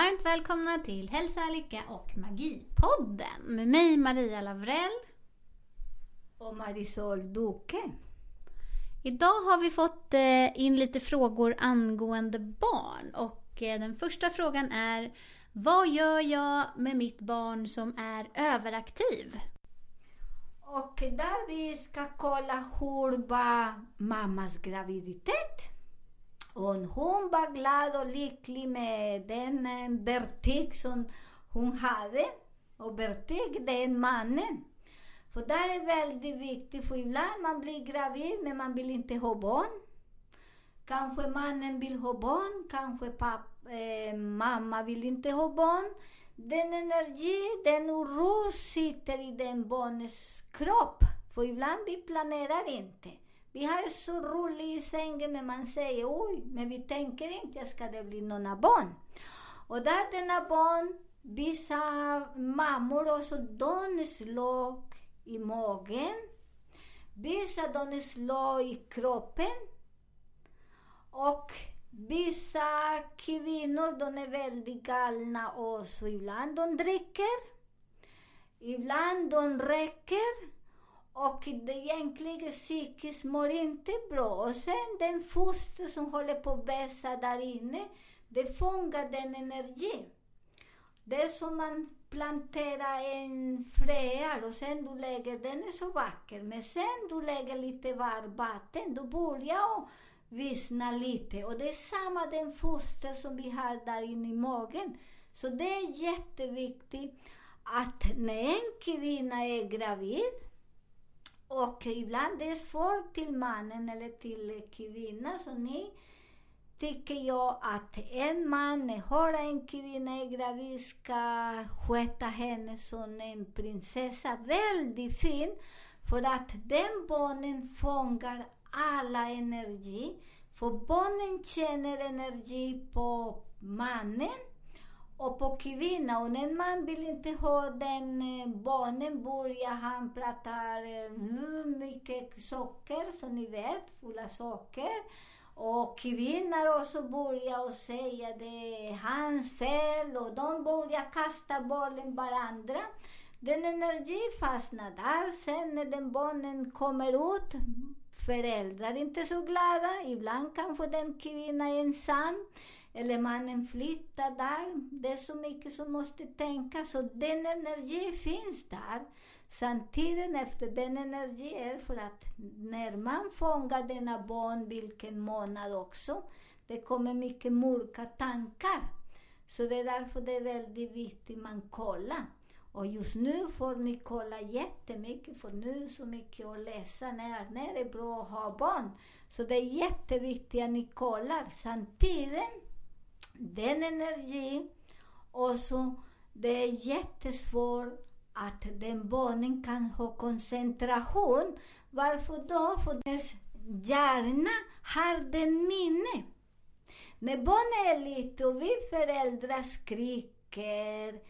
Varmt välkomna till Hälsa, Lycka och Magipodden med mig Maria Lavrell. Och Marisol Duque. Idag har vi fått eh, in lite frågor angående barn och eh, den första frågan är Vad gör jag med mitt barn som är överaktiv? Och där vi ska kolla hur var mammas graviditet. Och hon var glad och lycklig med den eh, som hon hade. Och vertig, det är mannen. För det är väldigt viktigt, för ibland man blir gravid men man vill inte ha barn. Kanske mannen vill ha barn, kanske pappa, eh, mamma vill inte ha barn. Den energi, den oro sitter i den barnets kropp. För ibland vi planerar inte. Vi har så roligt i sängen men man säger oj, men vi tänker inte ska det bli några barn. Och där denna barn, vissa mammor också, de slår i magen. Vissa de slår i kroppen. Och vissa kvinnor, de är väldigt galna också. Ibland de dricker. Ibland de räcker. Och egentligen psykiskt mår inte bra. Och sen den foster som håller på att växa där inne, det fångar den energi. Det är som man planterar en fröar och sen du lägger, den är så vacker, men sen du lägger lite varmt vatten, då börjar vissna lite. Och det är samma den foster som vi har där inne i magen. Så det är jätteviktigt att när en kvinna är gravid, och ibland det är svårt till mannen eller till kvinnan, så ni tycker jag att en man, har en kvinna är gravid, ska sköta henne som en prinsessa. Väldigt fin, för att den barnen fångar alla energi. För barnen känner energi på mannen och på kvinnan. Och en man vill inte ha den eh, barnen börjar han pratar, eh, hur mycket socker, som ni vet, fulla socker. Och kvinnor också börjar och säga det är hans fel och de börjar kasta bollen varandra. Den energi fastnar där. Sen när den barnen kommer ut, föräldrar är inte så glada. Ibland kanske den kvinnan är ensam. Eller mannen flyttar där. Det är så mycket som måste tänkas. Så den energi finns där. Samtidigt efter den energi är för att när man fångar denna barn, vilken månad också, det kommer mycket mörka tankar. Så det är därför det är väldigt viktigt att man kollar. Och just nu får ni kolla jättemycket, för nu är så mycket att läsa. När, när det är bra att ha barn. Så det är jätteviktigt att ni kollar. Samtidigt, den energi och så det är jättesvårt att den barnen kan ha koncentration. Varför då? För dess hjärna har den minne. När barn är lite och vi föräldrar skriker,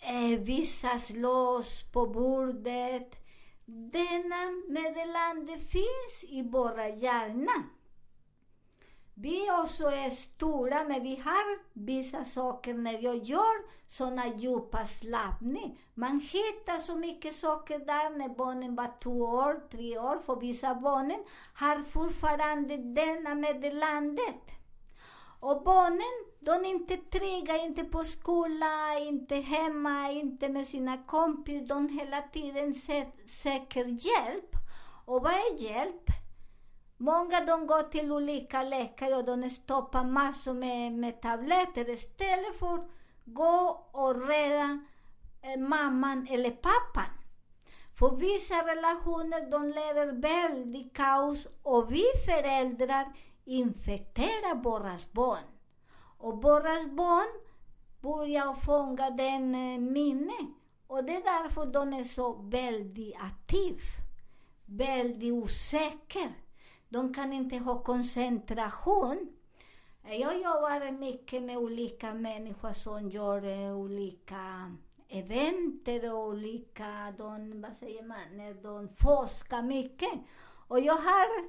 eh, vissa slåss på bordet. Denna meddelande finns i våra hjärna. Vi också är stora, men vi har vissa saker när jag gör såna djupa slappning. Man hittar så mycket saker där när barnen var två år, tre år, för vissa barnen har fortfarande denna meddelandet. Och barnen, de är inte trygga, inte på skola, inte hemma, inte med sina kompisar. De hela tiden söker hjälp. Och vad är hjälp? Många de går till olika läkare och de stoppar massor med, med tabletter istället för att gå och rädda eh, mamman eller pappan. För vissa relationer de lever väldigt kaos och vi föräldrar infekterar våra barn. Och våra barn börjar fånga den eh, minne. Och det är därför de är så väldigt aktiva, väldigt osäkra. De kan inte ha koncentration. Jag jobbar mycket med olika människor som gör eh, olika eventer och olika, de, vad säger man, eh, de forskar mycket. Och jag har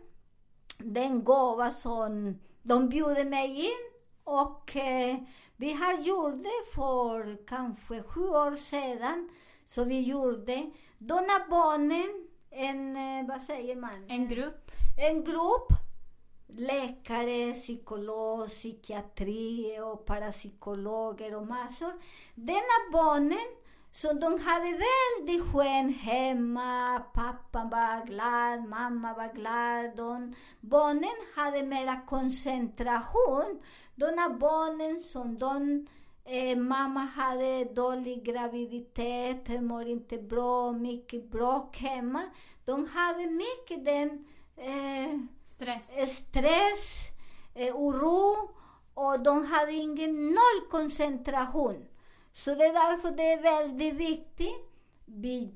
den gåva som de bjuder mig in och eh, vi har gjort det för kanske sju år sedan. Så vi gjorde, Dona när barnen, en, eh, vad säger man? En grupp? En grupp läkare, psykolog, psykiatri och parapsykologer och massor. Denna barnen så de hade väldigt skönt hemma. Pappan var glad, mamma var glad. De, barnen hade mera koncentration. De barnen som de eh, mamma hade dålig graviditet, mår inte bra, mycket bråk hemma. De hade mycket den eh, stress, eh, stress eh, oro och de hade ingen noll koncentration. Så det är därför det är väldigt viktigt. Vi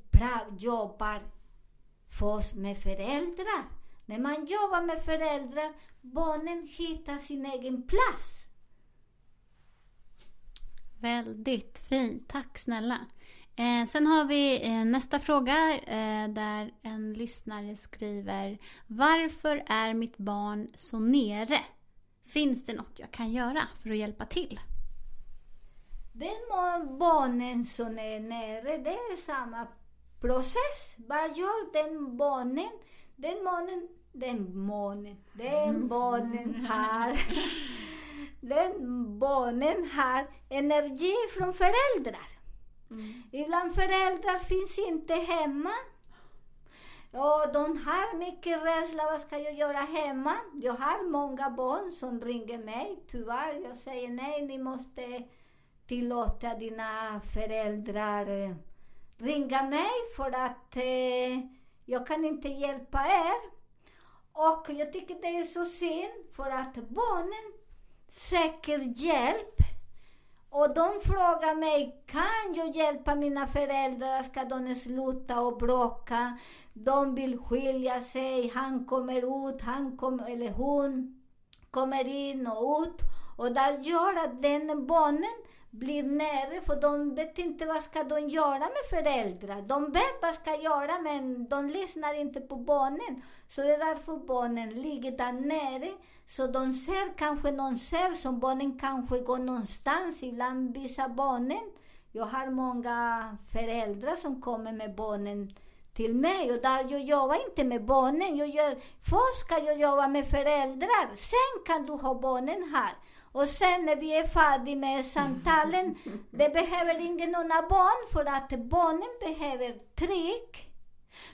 jobbar först med föräldrar. När man jobbar med föräldrar, barnen hittar sin egen plats. Väldigt fint. Tack snälla. Eh, sen har vi eh, nästa fråga eh, där en lyssnare skriver Varför är mitt barn så nere? Finns det något jag kan göra för att hjälpa till? Den barnen som är nere, det är samma process. Vad gör den barnen? Den barnen, den barnen, den barnen har den barnen har energi från föräldrar. Mm. Ibland föräldrar finns inte hemma. Och de har mycket rädsla, vad ska jag göra hemma? Jag har många barn som ringer mig, tyvärr. Jag säger nej, ni måste tillåta dina föräldrar eh, ringa mig för att eh, jag kan inte hjälpa er. Och jag tycker det är så synd för att barnen söker hjälp. Och de frågar mig, kan jag hjälpa mina föräldrar? Ska de sluta och bråka? De vill skilja sig. Han kommer ut, han kom, eller hon kommer in och ut. Och det gör att den barnen blir nere för de vet inte vad ska de göra med föräldrar. De vet vad ska göra men de lyssnar inte på barnen. Så det är därför barnen ligger där nere. Så de ser kanske någon ser som barnen kanske går någonstans. Ibland visar barnen. Jag har många föräldrar som kommer med barnen till mig och där jag jobbar inte med barnen. Jag gör, först ska jag jobba med föräldrar, sen kan du ha barnen här. Och sen när vi är färdiga med samtalen, det behöver ingen några barn för att barnen behöver trick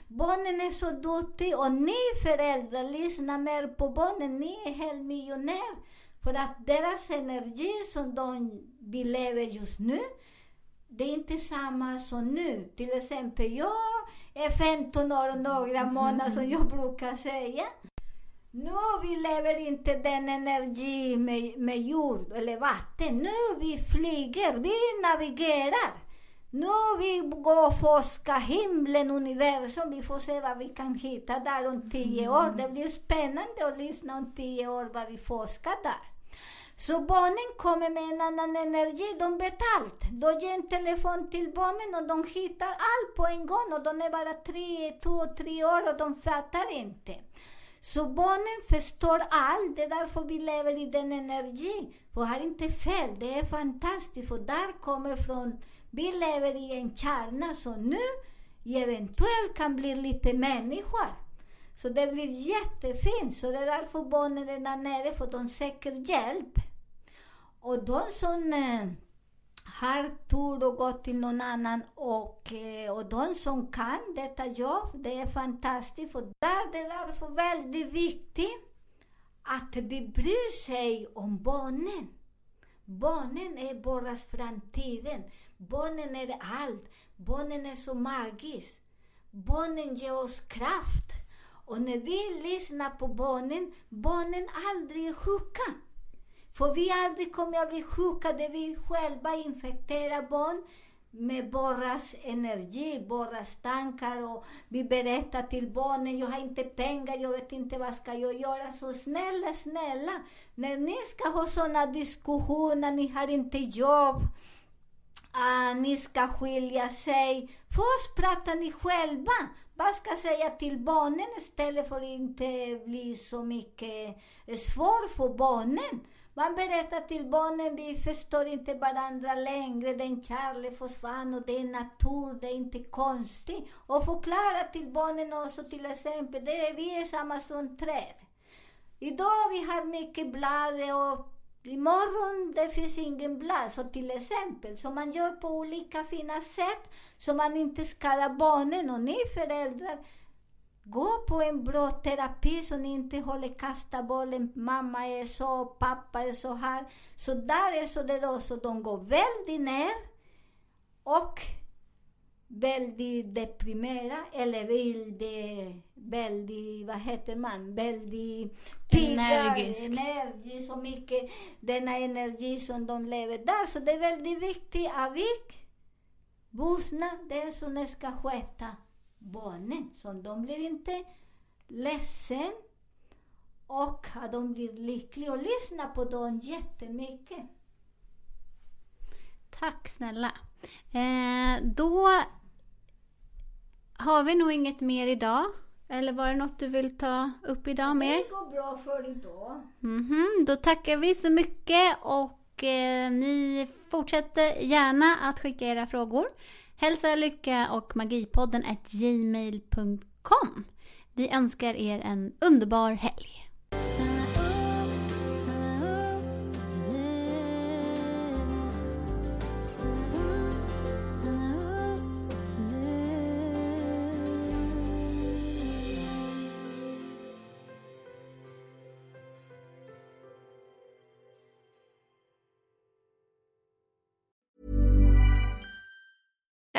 Barnen är så duktiga och ni föräldrar lyssnar mer på barnen. Ni är helt miljonär. För att deras energi som de lever just nu, det är inte samma som nu. Till exempel, jag är 15 år och några månader som jag brukar säga. Nu vi lever inte den energi med, med jord eller vatten. Nu vi flyger, vi navigerar. Nu vi går och forskar himlen, universum. Vi får se vad vi kan hitta där om tio år. Det blir spännande att lyssna om tio år vad vi forskar där. Så barnen kommer med en annan energi, de vet allt. De ger en telefon till barnen och de hittar allt på en gång och de är bara tre, två, tre år och de fattar inte. Så barnen förstår allt, det är därför vi lever i den energin. För har inte fel, det är fantastiskt, för där kommer från, vi lever i en kärna som nu eventuellt kan bli lite människor. Så det blir jättefint, så det är därför barnen är där nere, för de söker hjälp. Och de som eh, har tur och gått till någon annan och, eh, och de som kan detta jobb, det är fantastiskt. För där det är därför väldigt viktigt att vi bryr sig om barnen. Barnen är våras framtiden. Barnen är allt. Barnen är så magiskt. Barnen ger oss kraft. Och när vi lyssnar på barnen, barnen aldrig är sjuka. För vi aldrig kommer att bli sjuka där vi själva infekterar barn med borras energi, borras tankar och vi berättar till barnen, jag har inte pengar, jag vet inte vad ska jag göra. Så snälla, snälla, när ni ska ha sådana diskussioner, ni har inte jobb, ah, ni ska skilja sig. Först pratar ni själva. Vad ska jag säga till barnen istället för att inte bli så mycket eh, svår för barnen. Man berättar till barnen, vi förstår inte varandra längre, den kärlek försvann och det är natur, det är inte konstigt. Och förklara till barnen också till exempel, det är, vi är samma som träd. Idag vi har mycket blad och imorgon det finns ingen blad. Så till exempel, så man gör på olika fina sätt så man inte skadar barnen och ni föräldrar Gå på en bra terapi så ni inte håller kasta bollen. Mamma är så, pappa är så här. Så där är så det då, så de går väldigt ner och väldigt deprimerade eller väldigt, väldigt, vad heter man, väldigt pigga, energisk. energi, så mycket, denna energi som de lever där. Så det är väldigt viktigt att vi vuxna, det ni ska sköta barnen. Så de blir inte ledsen och att de blir lyckliga och lyssna på dem jättemycket. Tack snälla. Eh, då har vi nog inget mer idag. Eller var det något du vill ta upp idag mer? Det går bra för idag. Mm -hmm. Då tackar vi så mycket och eh, ni fortsätter gärna att skicka era frågor. Hälsa, lycka och magipodden är gmail.com. Vi önskar er en underbar helg.